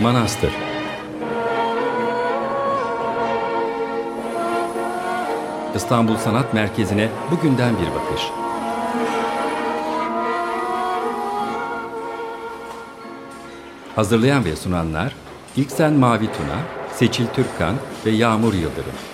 Manastır İstanbul Sanat Merkezi'ne bugünden bir bakış. Hazırlayan ve sunanlar İlksen Mavi Tuna, Seçil Türkkan ve Yağmur Yıldırım.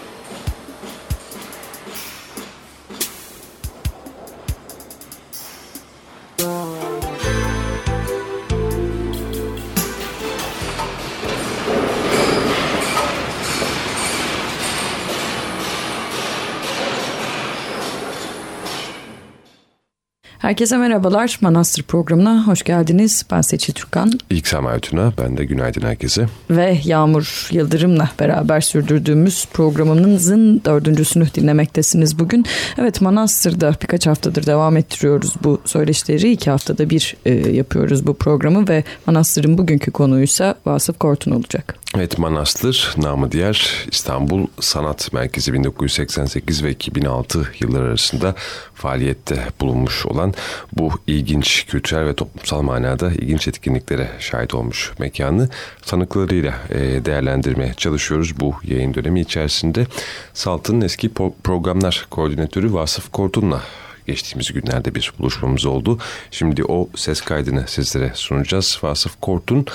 Herkese merhabalar. Manastır programına hoş geldiniz. Ben Seçil Türkan. İlk Sema Tuna, ben de günaydın herkese. Ve Yağmur Yıldırım'la beraber sürdürdüğümüz programımızın dördüncüsünü dinlemektesiniz bugün. Evet Manastır'da birkaç haftadır devam ettiriyoruz bu söyleşileri. İki haftada bir e, yapıyoruz bu programı ve Manastır'ın bugünkü konuysa Vasıf Kortun olacak. Evet Manastır, namı diğer İstanbul Sanat Merkezi 1988 ve 2006 yılları arasında faaliyette bulunmuş olan bu ilginç kültürel ve toplumsal manada ilginç etkinliklere şahit olmuş mekanı tanıklarıyla e, değerlendirmeye çalışıyoruz bu yayın dönemi içerisinde. Salt'ın eski programlar koordinatörü Vasıf Kortun'la geçtiğimiz günlerde bir buluşmamız oldu. Şimdi o ses kaydını sizlere sunacağız. Vasıf Kort'un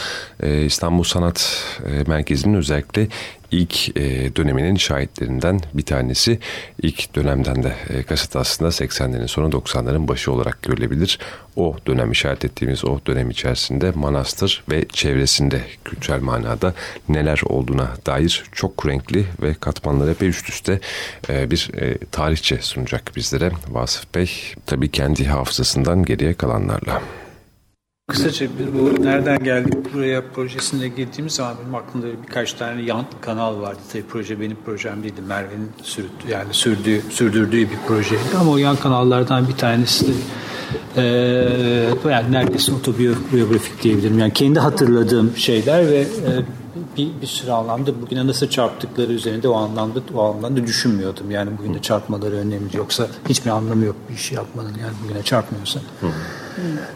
e, İstanbul Sanat e, Merkezi'nin özellikle ilk e, döneminin şahitlerinden bir tanesi. İlk dönemden de e, kasıt aslında 80'lerin sonu 90'ların başı olarak görülebilir. O dönem işaret ettiğimiz o dönem içerisinde manastır ve çevresinde kültürel manada neler olduğuna dair çok renkli ve katmanları epey üst üste e, bir e, tarihçe sunacak bizlere Vasıf Bey. Tabii kendi hafızasından geriye kalanlarla. Kısaca bu nereden geldik buraya projesine girdiğimiz zaman benim aklımda birkaç tane yan kanal vardı. Tabii proje benim projem değildi. Merve'nin sürdü, yani sürdüğü, sürdürdüğü bir projeydi. Ama o yan kanallardan bir tanesi de e, yani neredeyse otobiyografik diyebilirim. Yani kendi hatırladığım şeyler ve e, bir, bir sürü anlamda bugüne nasıl çarptıkları üzerinde o anlamda o anlamda düşünmüyordum. Yani bugün de çarpmaları önemli. Yoksa hiçbir anlamı yok bir şey yapmanın yani bugüne çarpmıyorsa. Hı.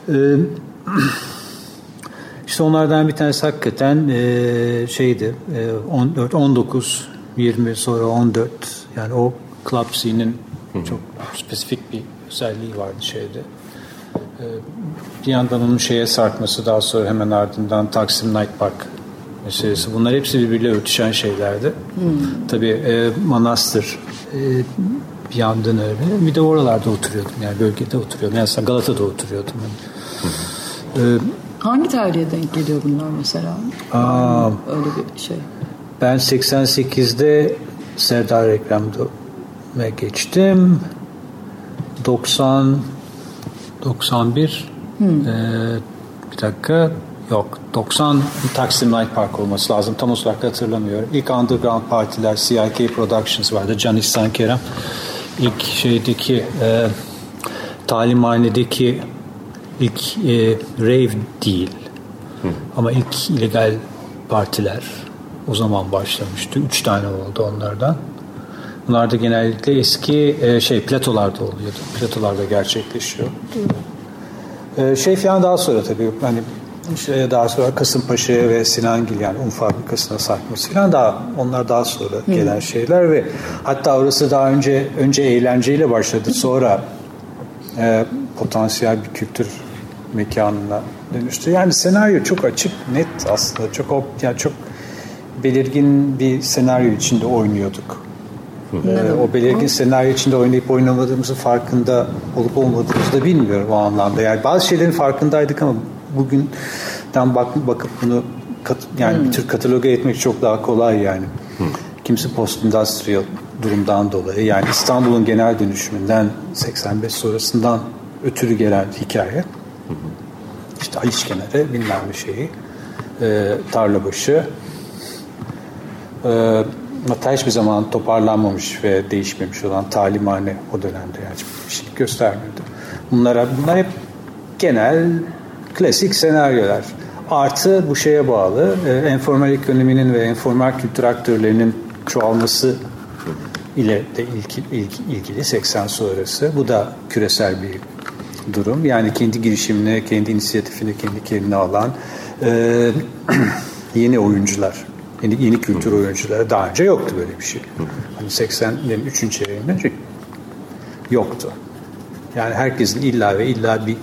Ee, işte onlardan bir tanesi hakikaten e, şeydi e, 14, 19, 20 sonra 14 yani o club scene'in çok spesifik bir özelliği vardı şeyde. E, bir yandan onun şeye sarkması daha sonra hemen ardından Taksim Night Park meselesi. Bunlar hepsi birbiriyle örtüşen şeylerdi. Hmm. Tabii e, Manastır e, bir yandan öyle. Bir de oralarda oturuyordum yani bölgede oturuyordum. Yani Galata'da oturuyordum. Yani. Ee, Hangi tarihe denk geliyor bunlar mesela? Aa, Öyle bir şey. Ben 88'de Serdar Reklam'da geçtim. 90 91 hmm. e, bir dakika yok 90 Taksim Night Park olması lazım tam olarak hatırlamıyorum. İlk underground partiler CIK Productions vardı. Canis Sankerem ilk şeydeki e, talimhanedeki ilk e, rave değil. Hı. Ama ilk illegal partiler o zaman başlamıştı. Üç tane oldu onlardan. Bunlar da genellikle eski e, şey platolarda oluyordu. Platolarda gerçekleşiyor. E, şey falan daha sonra tabii hani işte daha sonra Kasımpaşa ve Sinangil yani un fabrikasına sarkması falan daha onlar daha sonra Hı. gelen şeyler ve hatta orası daha önce önce eğlenceyle başladı sonra e, potansiyel bir kültür mekanına dönüştü. Yani senaryo çok açık, net aslında. Çok yani çok belirgin bir senaryo içinde oynuyorduk. Ee, o belirgin senaryo içinde oynayıp oynamadığımızın farkında olup olmadığımızı da bilmiyorum o anlamda. Yani bazı şeylerin farkındaydık ama bugünden bak, bakıp bunu kat, yani hmm. bir tür kataloga etmek çok daha kolay yani. Hmm. Kimisi post industrial durumdan dolayı yani İstanbul'un genel dönüşümünden 85 sonrasından ötürü gelen hikaye. İşte Haliç kenarı bilmem bir şeyi. E, tarla başı. E, hatta hiçbir zaman toparlanmamış ve değişmemiş olan talimhane o dönemde yani hiçbir şey göstermiyordu. Bunlara, bunlar hep genel klasik senaryolar. Artı bu şeye bağlı e, informal ekonominin ve informal kültür aktörlerinin çoğalması ile de ilgili, ilgili 80 sonrası. Bu da küresel bir durum. Yani kendi girişimine, kendi inisiyatifini kendi kendine alan, e, yeni oyuncular, yeni, yeni kültür oyuncuları daha önce yoktu böyle bir şey. Hani 80'lerin 3. çeyreğinde yoktu. Yani herkesin illa ve illa bir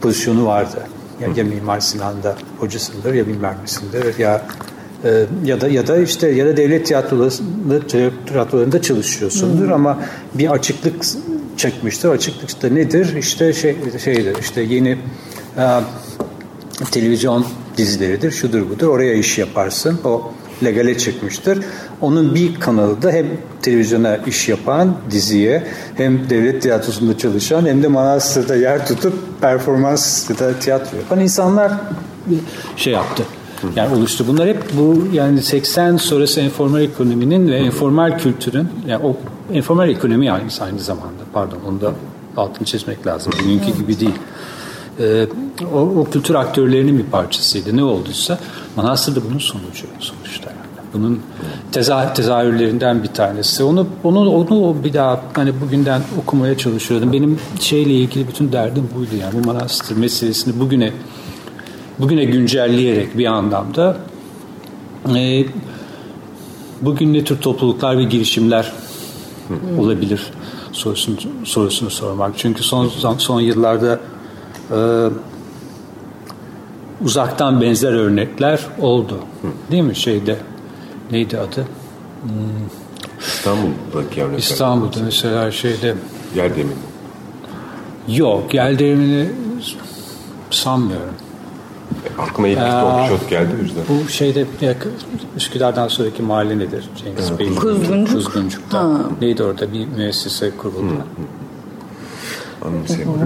pozisyonu vardı. Ya, ya Mimar Sinan'da hocasındır ya bilmem nesindir ya e, ya da ya da işte ya da devlet tiyatrolarında tiyatrolarında çalışıyorsundur hmm. ama bir açıklık çekmiştir. Açıklık da nedir? İşte şey şeydir. İşte yeni e, televizyon dizileridir. Şudur budur. Oraya iş yaparsın. O legale çıkmıştır. Onun bir kanalı da hem televizyona iş yapan diziye hem devlet tiyatrosunda çalışan hem de Manastır'da yer tutup performans ya da tiyatro yapan insanlar şey yaptı. Yani oluştu. Bunlar hep bu yani 80 sonrası informal ekonominin ve informal kültürün yani o informal ekonomi aynı, aynı zamanda pardon onu da altını çizmek lazım. Bugünkü gibi değil. Ee, o, o kültür aktörlerinin bir parçasıydı. Ne olduysa Manastır da bunun sonucu sonuçta. Bunun teza, tezahürlerinden bir tanesi. Onu onu onu bir daha hani bugünden okumaya çalışıyordum. Benim şeyle ilgili bütün derdim buydu yani bu manastır meselesini bugüne bugüne güncelleyerek bir anlamda e, bugün ne tür topluluklar ve girişimler olabilir sorusunu, sorusunu sormak. Çünkü son son yıllarda e, uzaktan benzer örnekler oldu. Değil mi şeyde? Neydi adı? Hmm. İstanbul'daki örnekler. İstanbul'da mesela şeyde Yer demini. Yok, yer demini sanmıyorum. Aklıma ilk Don Quixote geldi o yüzden. Bu şeyde Üsküdar'dan sonraki mahalle nedir? Cengiz evet. Bey'in. Kuzguncuk. Kuzguncuk'ta. Ha. Neydi orada bir müessese kuruldu. Hı.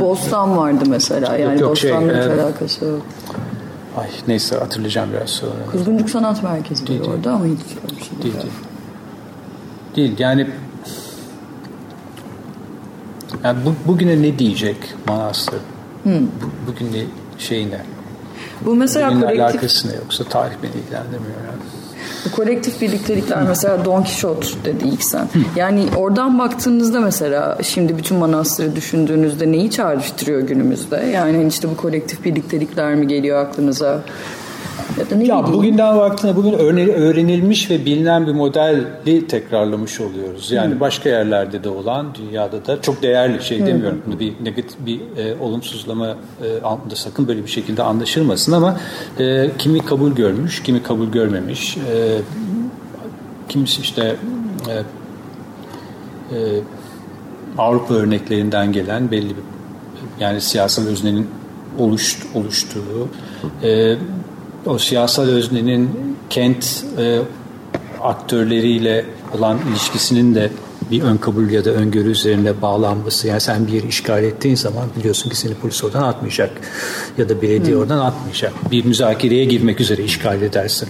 Bostan vardı mesela. Yani yok, yok, şey, Bostan'la şey, hiç e, alakası yok. Ay neyse hatırlayacağım biraz sonra. Kuzguncuk Sanat Merkezi değil, orada ama hiç öyle bir şey değil. Değil, değil. yani yani bu, bugüne ne diyecek Manastır? Hmm. Bu, bugün ne şey ne? Bu mesela Bugünle kolektif... alakası ne yoksa tarih beni ilgilendirmiyor yani. Bu kolektif birliktelikler mesela Don Quixote dedi ilk sen. Yani oradan baktığınızda mesela şimdi bütün manastırı düşündüğünüzde neyi çağrıştırıyor günümüzde? Yani işte bu kolektif birliktelikler mi geliyor aklınıza? Ya, da ne ya bugünden baktığında bugün öğrenilmiş ve bilinen bir modeli tekrarlamış oluyoruz. Yani hmm. başka yerlerde de olan, dünyada da çok değerli şey hmm. demiyorum. Bunu bir negatif bir e, olumsuzlama e, da sakın böyle bir şekilde anlaşılmasın ama e, kimi kabul görmüş, kimi kabul görmemiş. E, kimisi işte e, e, Avrupa örneklerinden gelen belli bir yani siyasal öznenin oluş, oluştuğu e, o siyasal öznenin kent e, aktörleriyle olan ilişkisinin de bir ön kabul ya da öngörü üzerine bağlanması. Yani sen bir yeri işgal ettiğin zaman biliyorsun ki seni polis oradan atmayacak ya da belediye hmm. oradan atmayacak. Bir müzakereye girmek üzere işgal edersin.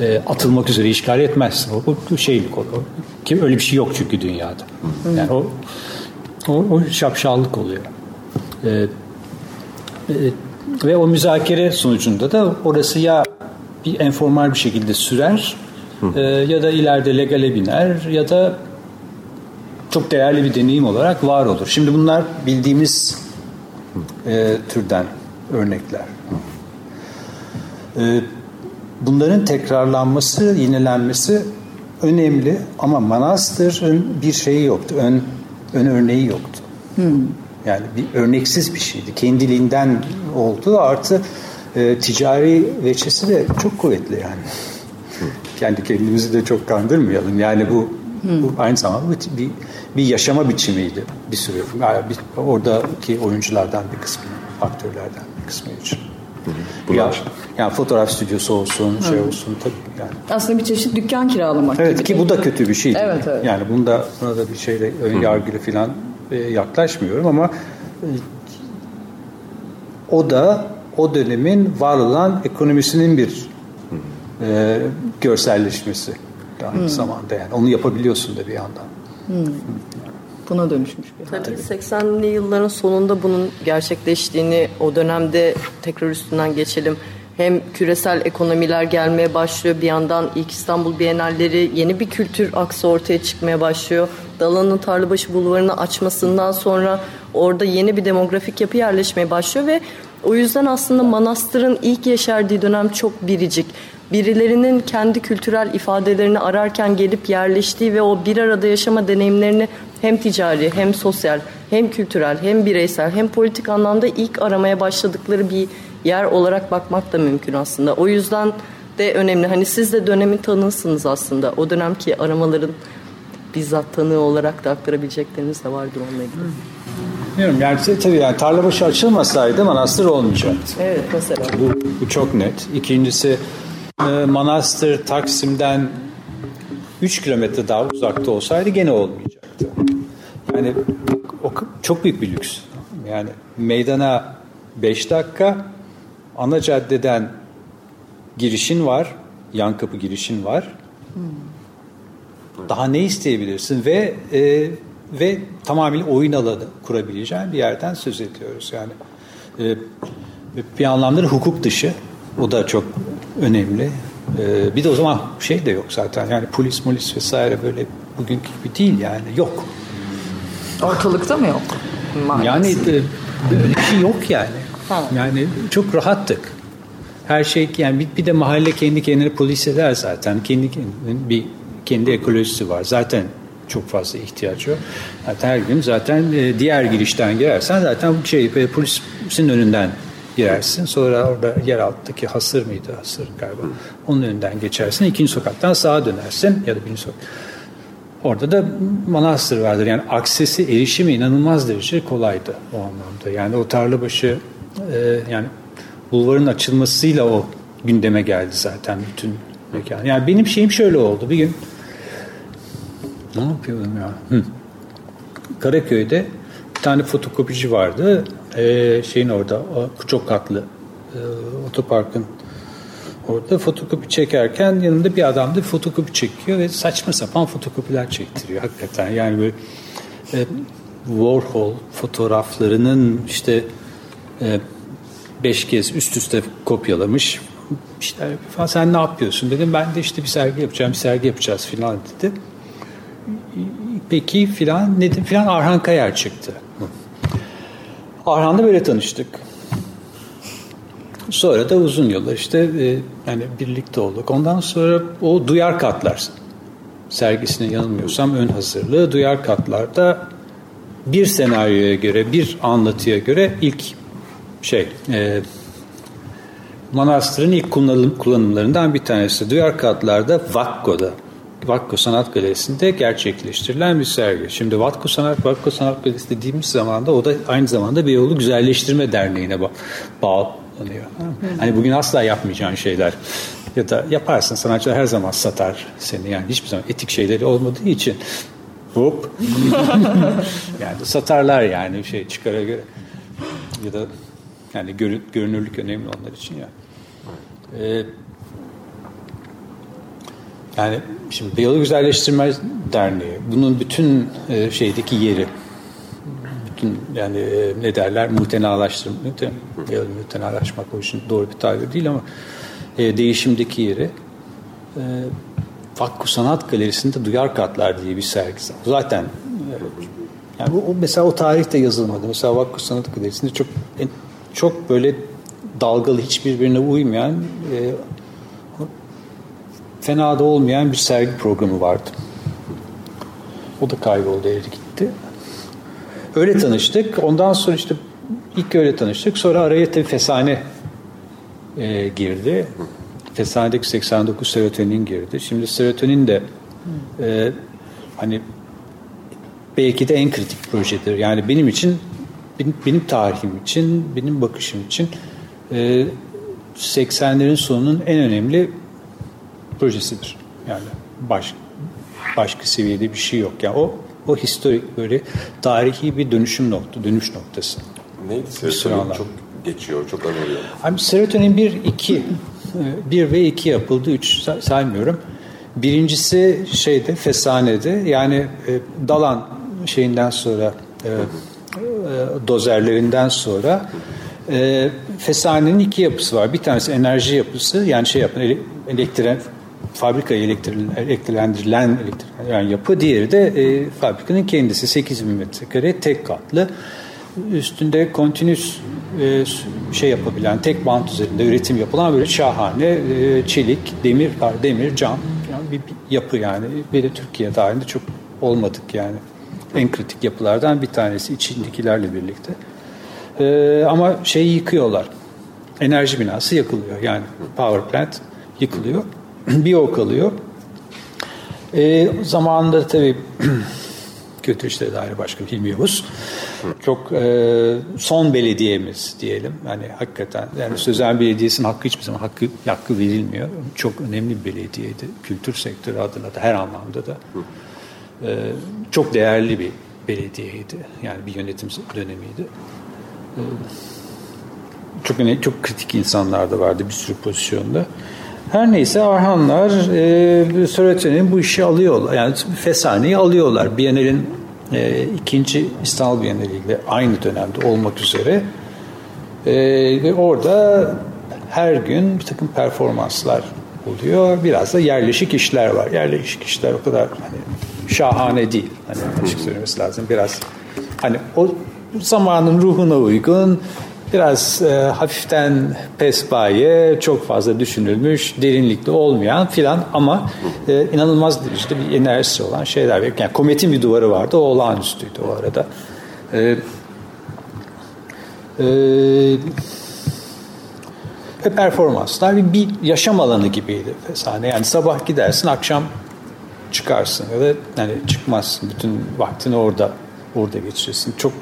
E, atılmak üzere işgal etmezsin. O, o şeylik olur. Kim öyle bir şey yok çünkü dünyada. Hmm. Yani o o, o şapşallık oluyor. E, e, ve o müzakere sonucunda da orası ya bir enformal bir şekilde sürer e, ya da ileride legale biner ya da çok değerli bir deneyim olarak var olur. Şimdi bunlar bildiğimiz e, türden örnekler. E, bunların tekrarlanması, yinelenmesi önemli ama manastırın bir şeyi yoktu. Ön, ön örneği yoktu. Hmm. Yani bir örneksiz bir şeydi. Kendiliğinden oldu. Artı e, ticari veçesi de çok kuvvetli yani. Kendi kendimizi de çok kandırmayalım. Yani bu, bu aynı zamanda bir, bir, bir yaşama biçimiydi bir süre. Yani bir, oradaki oyunculardan bir kısmı, aktörlerden bir kısmı için. Ya, yani fotoğraf stüdyosu olsun, Hı. şey olsun tabii yani. Aslında bir çeşit dükkan kiralamak evet, gibi. ki bu da kötü bir şey. Evet, evet. Yani bunda buna da bir şeyle ön yargılı falan yaklaşmıyorum ama e, o da o dönemin var olan ekonomisinin bir e, görselleşmesi aynı hmm. zamanda yani onu yapabiliyorsun da bir yandan. Hmm. Buna dönüşmüş bir Tabii 80'li yılların sonunda bunun gerçekleştiğini o dönemde tekrar üstünden geçelim hem küresel ekonomiler gelmeye başlıyor bir yandan ilk İstanbul Bienalleri yeni bir kültür aksı ortaya çıkmaya başlıyor. Dalan'ın Tarlabaşı Bulvarı'nı açmasından sonra orada yeni bir demografik yapı yerleşmeye başlıyor ve O yüzden aslında manastırın ilk yeşerdiği dönem çok biricik. Birilerinin kendi kültürel ifadelerini ararken gelip yerleştiği ve o bir arada yaşama deneyimlerini hem ticari hem sosyal hem kültürel hem bireysel hem politik anlamda ilk aramaya başladıkları bir yer olarak bakmak da mümkün aslında. O yüzden de önemli. Hani siz de dönemin tanısınız aslında. O dönemki aramaların bizzat tanığı olarak da aktarabilecekleriniz de vardır onunla ilgili. Bilmiyorum yani tabii yani Tarlabaşı açılmasaydı manastır olmayacaktı. Evet mesela. Bu, bu çok net. İkincisi e, manastır Taksim'den 3 kilometre daha uzakta olsaydı gene olmayacaktı. Yani o çok büyük bir lüks. Yani meydana 5 dakika ana caddeden girişin var. Yan kapı girişin var. Daha ne isteyebilirsin ve e, ve tamamen oyun alanı kurabileceğin bir yerden söz ediyoruz. Yani e, bir anlamda hukuk dışı. O da çok önemli. E, bir de o zaman şey de yok zaten. Yani polis molis vesaire böyle bugünkü gibi değil yani. Yok. Ortalıkta mı yok? Maalesef. Yani e, böyle bir şey yok yani. Ha. Yani çok rahattık. Her şey yani bir, bir de mahalle kendi kendine polis eder zaten. Kendi kendine bir kendi ekolojisi var. Zaten çok fazla ihtiyaç yok. Zaten her gün zaten e, diğer girişten girersen zaten şey e, polisin önünden girersin. Sonra orada yer alttaki hasır mıydı? Hasır galiba. Onun önünden geçersin. İkinci sokaktan sağa dönersin ya da birinci sokak. Orada da manastır vardır. Yani aksesi, erişimi inanılmaz derece kolaydı o anlamda. Yani o tarlabaşı e, yani bulvarın açılmasıyla o gündeme geldi zaten bütün mekan. Yani benim şeyim şöyle oldu. Bir gün ne yapıyordum ya? Hı. Karaköy'de bir tane fotokopici vardı. Ee, şeyin orada çok katlı e, otoparkın orada fotokopi çekerken yanında bir adam da fotokopi çekiyor ve saçma sapan fotokopiler çektiriyor hakikaten. Yani böyle e, Warhol fotoğraflarının işte e, beş kez üst üste kopyalamış. İşte falan sen ne yapıyorsun dedim. Ben de işte bir sergi yapacağım, bir sergi yapacağız filan dedi peki filan nedir filan Arhan Kayar çıktı. Arhan'la böyle tanıştık. Sonra da uzun yıllar işte e, yani birlikte olduk. Ondan sonra o Duyar Katlar sergisine yanılmıyorsam ön hazırlığı Duyar Katlar'da bir senaryoya göre, bir anlatıya göre ilk şey e, Manastır'ın ilk kullanım, kullanımlarından bir tanesi. Duyar Katlar'da Vakko'da Vakko Sanat Galerisi'nde gerçekleştirilen bir sergi. Şimdi Vakko Sanat, Vakko Sanat Galerisi dediğimiz zaman da o da aynı zamanda Beyoğlu Güzelleştirme Derneği'ne ba- bağlanıyor. Hani bugün asla yapmayacağın şeyler ya da yaparsın sanatçılar her zaman satar seni yani hiçbir zaman etik şeyleri olmadığı için hop yani satarlar yani şey çıkara göre ya da yani görünürlük önemli onlar için ya. Ee, yani şimdi Beyoğlu Güzelleştirme Derneği bunun bütün e, şeydeki yeri bütün yani e, ne derler muhtenalaştırma muhtenalaşmak o için doğru bir tabir değil ama e, değişimdeki yeri e, Vakku Sanat Galerisi'nde Duyar Katlar diye bir sergisi. Zaten e, yani o, mesela o tarihte yazılmadı. Mesela Vakku Sanat Galerisi'nde çok çok böyle dalgalı hiçbirbirine uymayan e, fena da olmayan bir sergi programı vardı. O da kayboldu, eri gitti. Öyle tanıştık. Ondan sonra işte ilk öyle tanıştık. Sonra araya tabii Fesane e, girdi. Fesane'deki 89 serotonin girdi. Şimdi serotonin de e, hani belki de en kritik projedir. Yani benim için, benim, benim tarihim için, benim bakışım için e, 80'lerin sonunun en önemli projesidir. Yani baş, başka seviyede bir şey yok. Yani o o historik böyle tarihi bir dönüşüm nokta, dönüş noktası. Neydi serotonin çok geçiyor, çok anılıyor. Abi serotonin 1, 2, 1 ve 2 yapıldı, 3 saymıyorum. Birincisi şeyde, Fesane'de yani e, Dalan şeyinden sonra e, e, dozerlerinden sonra e, Fesane'nin iki yapısı var. Bir tanesi enerji yapısı yani şey yapan elektrik fabrikaya elektrilendirilen yani yapı. Diğeri de e, fabrikanın kendisi 8 bin metrekare tek katlı. üstünde kontinüs e, şey yapabilen, tek bant üzerinde üretim yapılan böyle şahane e, çelik, demir, demir, cam bir, bir yapı yani. De Türkiye tarihinde çok olmadık yani. En kritik yapılardan bir tanesi içindekilerle birlikte. E, ama şeyi yıkıyorlar. Enerji binası yakılıyor. Yani power plant yıkılıyor. bir o kalıyor. E, zamanında tabii Kötü İşleri Daire Başkanı Hilmi Yavuz. Çok e, son belediyemiz diyelim. Yani hakikaten yani Sözel Belediyesi'nin hakkı hiçbir zaman hakkı, hakkı verilmiyor. Çok önemli bir belediyeydi. Kültür sektörü adına da her anlamda da. E, çok değerli bir belediyeydi. Yani bir yönetim dönemiydi. E, çok önemli, çok kritik insanlar da vardı bir sürü pozisyonda. Her neyse Arhanlar e, Söğütü'nün bu işi alıyorlar. Yani Fesane'yi alıyorlar. Bienal'in e, ikinci İstanbul Bienali ile aynı dönemde olmak üzere. E, ve orada her gün bir takım performanslar oluyor. Biraz da yerleşik işler var. Yerleşik işler o kadar hani şahane değil. Hani açık söylemesi lazım. Biraz hani o zamanın ruhuna uygun biraz e, hafiften pespaye, çok fazla düşünülmüş, derinlikli olmayan filan ama e, inanılmaz derecede bir enerjisi olan şeyler. Yani kometin bir duvarı vardı, o olağanüstüydü o arada. E, e, ve performanslar bir yaşam alanı gibiydi fesane. Yani sabah gidersin, akşam çıkarsın ya da yani çıkmazsın. Bütün vaktini orada orada geçirirsin. Çok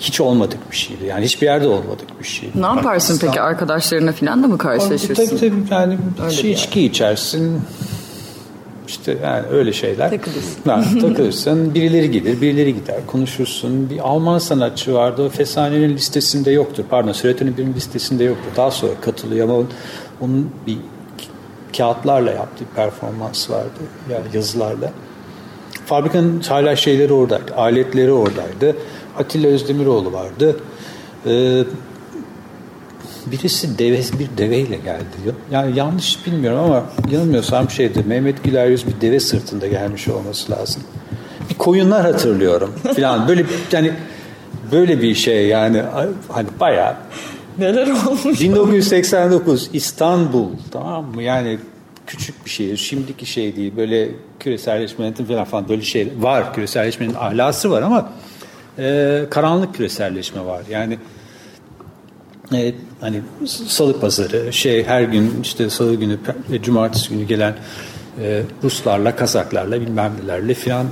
hiç olmadık bir şeydi. Yani hiçbir yerde olmadık bir şey. Ne yaparsın peki arkadaşlarına falan da mı karşılaşırsın? Tabii tabii yani öyle şey, içki yani. içersin. İşte yani öyle şeyler. Takılırsın. Yani, takılırsın. Birileri gelir, birileri gider. Konuşursun. Bir Alman sanatçı vardı. O Fesane'nin listesinde yoktur. Pardon, Süreten'in bir listesinde yoktur. Daha sonra katılıyor ama onun bir kağıtlarla yaptığı performans vardı. Yani yazılarla. Fabrikanın hala şeyleri oradaydı. Aletleri oradaydı. Atilla Özdemiroğlu vardı. Ee, birisi deve, bir deveyle geldi. Yani yanlış bilmiyorum ama yanılmıyorsam şeydi Mehmet Güler Yüz bir deve sırtında gelmiş olması lazım. Bir koyunlar hatırlıyorum falan. Böyle yani böyle bir şey yani hani bayağı Neler olmuş? 1989 İstanbul tamam mı? Yani küçük bir şehir. Şimdiki şey değil. Böyle küreselleşmenin falan falan böyle şey var. Küreselleşmenin ahlası var ama e, karanlık küreselleşme var. Yani e, hani salı pazarı şey her gün işte salı günü cumartesi günü gelen e, Ruslarla Kazaklarla bilmem nelerle filan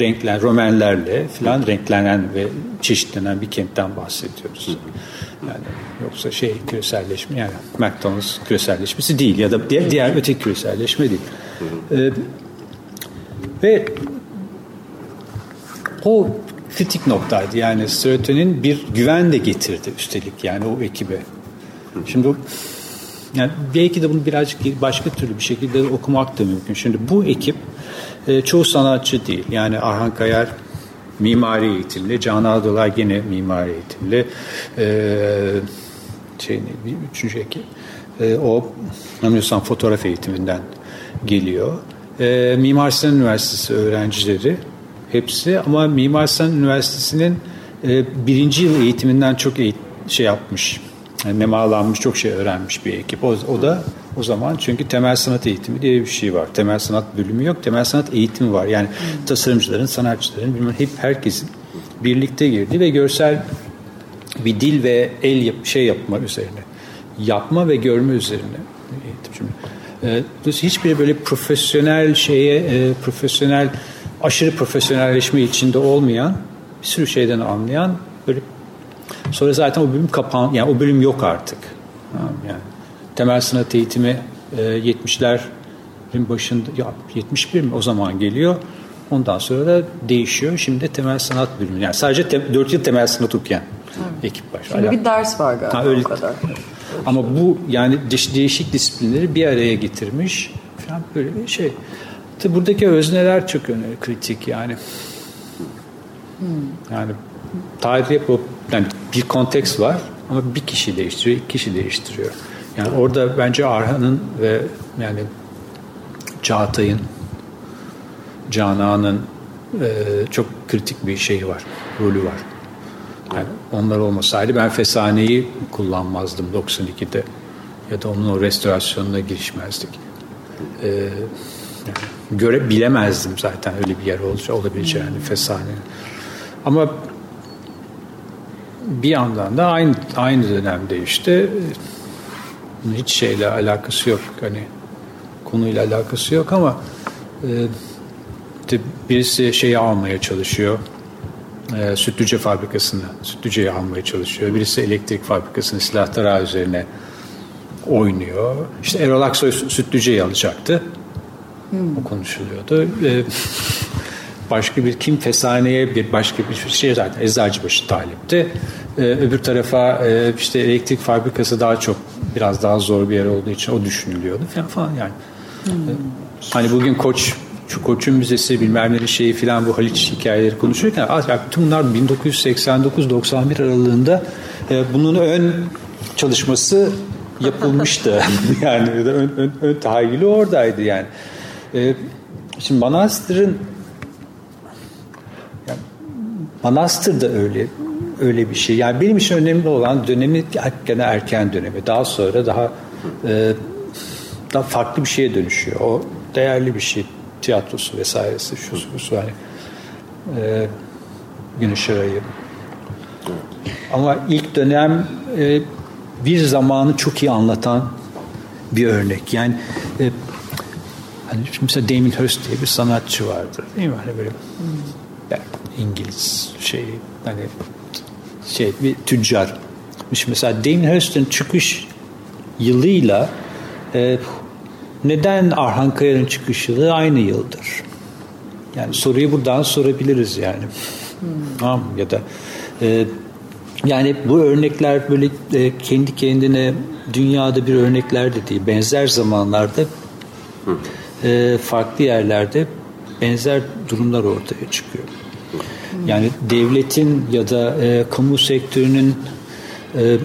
renklen Romenlerle filan renklenen ve çeşitlenen bir kentten bahsediyoruz. Yani yoksa şey küreselleşme yani McDonald's küreselleşmesi değil ya da diğer, diğer öteki küreselleşme değil. Ee, ve o kritik noktaydı. Yani serotonin bir güven de getirdi üstelik yani o ekibe. Şimdi yani belki de bunu birazcık başka türlü bir şekilde okumak da mümkün. Şimdi bu ekip e, çoğu sanatçı değil. Yani Arhan Kayar mimari eğitimli, Can Ağdolar yine mimari eğitimli. E, şey ne, bir üçüncü ekip. E, o anlıyorsam fotoğraf eğitiminden geliyor. Mimar Sinan Üniversitesi öğrencileri hepsi ama Mimar Sinan Üniversitesi'nin e, birinci yıl eğitiminden çok eğit şey yapmış, yani nemalanmış, çok şey öğrenmiş bir ekip. O, o da o zaman çünkü temel sanat eğitimi diye bir şey var. Temel sanat bölümü yok, temel sanat eğitimi var. Yani hmm. tasarımcıların, sanatçıların, bilmem, hep herkesin birlikte girdi ve görsel bir dil ve el yap, şey yapma üzerine, yapma ve görme üzerine eğitim. Şimdi, e, hiçbir böyle profesyonel şeye, e, profesyonel aşırı profesyonelleşme içinde olmayan bir sürü şeyden anlayan böyle sonra zaten o bölüm kapan yani o bölüm yok artık. Yani temel sanat eğitimi e, 70'lerin başında ya 71 mi o zaman geliyor. Ondan sonra da değişiyor. Şimdi de temel sanat bölümü. Yani sadece te, 4 yıl temel sanat okuyan evet. ekip var. Şimdi bir ders var galiba ha, öyle. o kadar. Ama bu yani değişik disiplinleri bir araya getirmiş falan böyle bir şey. Tabi buradaki özneler çok önemli, kritik yani. Hmm. Yani tarih bu yani bir konteks var ama bir kişi değiştiriyor, iki kişi değiştiriyor. Yani orada bence Arhan'ın ve yani Çağatay'ın, Canan'ın e, çok kritik bir şeyi var, rolü var. Yani onlar olmasaydı ben Fesane'yi kullanmazdım 92'de ya da onun o restorasyonuna girişmezdik. Ee, yani göre bilemezdim zaten öyle bir yer olabileceğini hmm. Fesane. Ama bir yandan da aynı aynı dönemde işte hiç şeyle alakası yok. Hani konuyla alakası yok ama e, birisi şeyi almaya çalışıyor. E, sütlüce fabrikasını sütlüceyi almaya çalışıyor. Birisi elektrik fabrikasını silah üzerine oynuyor. İşte Erol Aksoy sütlüceyi alacaktı hmm. o konuşuluyordu e, başka bir kim fesaneye bir başka bir şey zaten Eczacıbaşı talipti. Ee, öbür tarafa e, işte elektrik fabrikası daha çok biraz daha zor bir yer olduğu için o düşünülüyordu falan falan yani. Hmm. Ee, hani bugün koç şu Koç'un müzesi bilmem ne şeyi filan bu Haliç hikayeleri konuşurken ya bütün bunlar 1989-91 aralığında e, bunun ön çalışması yapılmıştı. yani ön, ön, ön tahayyülü oradaydı yani. E, şimdi Manastır'ın Manastır da öyle öyle bir şey. Yani benim için önemli olan dönemi gene erken dönemi. Daha sonra daha e, daha farklı bir şeye dönüşüyor. O değerli bir şey. Tiyatrosu vesairesi şu şu hani e, Güneş Arayı. Ama ilk dönem e, bir zamanı çok iyi anlatan bir örnek. Yani e, hani mesela Damien Hirst diye bir sanatçı vardı. Değil mi? Hani böyle yani İngiliz şey hani şey bir tüccar. Mesela Damien Hirst'in çıkış yılıyla e, neden Arhan Kayar'ın çıkış yılı aynı yıldır? Yani soruyu buradan sorabiliriz yani. Hmm. Tamam ya da e, yani bu örnekler böyle e, kendi kendine dünyada bir örnekler de değil. Benzer zamanlarda e, farklı yerlerde benzer durumlar ortaya çıkıyor. Yani devletin ya da e, kamu sektörünün e,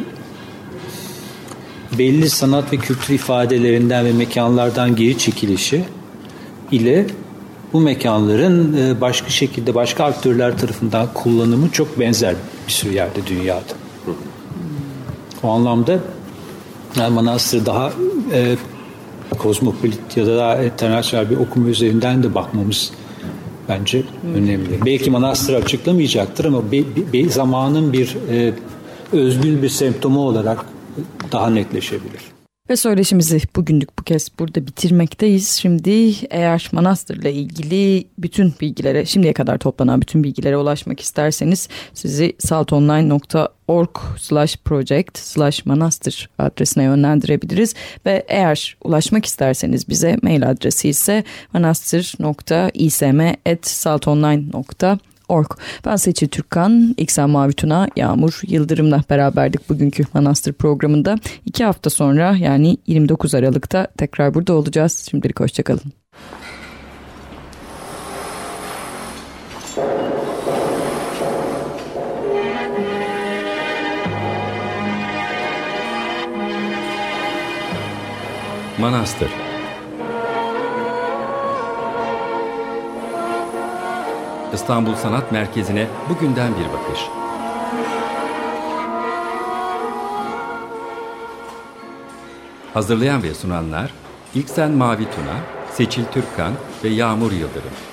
belli sanat ve kültür ifadelerinden ve mekanlardan geri çekilişi ile bu mekanların e, başka şekilde başka aktörler tarafından kullanımı çok benzer bir sürü yerde dünyada. O anlamda yani Manastır daha e, kozmopolit ya da daha internasyonel bir okuma üzerinden de bakmamız bence hmm. önemli. Belki manastır açıklamayacaktır ama bir, bir zamanın bir e, özgül bir semptomu olarak daha netleşebilir. Ve söyleşimizi bugünlük bu kez burada bitirmekteyiz. Şimdi eğer Manastır'la ilgili bütün bilgilere, şimdiye kadar toplanan bütün bilgilere ulaşmak isterseniz sizi saltonline.org slash project slash manastır adresine yönlendirebiliriz. Ve eğer ulaşmak isterseniz bize mail adresi ise manastır.ism.saltonline.org Ork. Ben Seçil Türkkan, İksen Mavi Tuna, Yağmur Yıldırım'la beraberdik bugünkü Manastır programında. İki hafta sonra yani 29 Aralık'ta tekrar burada olacağız. Şimdilik hoşçakalın. Manastır İstanbul Sanat Merkezi'ne bugünden bir bakış. Hazırlayan ve sunanlar İlksen Mavi Tuna, Seçil Türkkan ve Yağmur Yıldırım.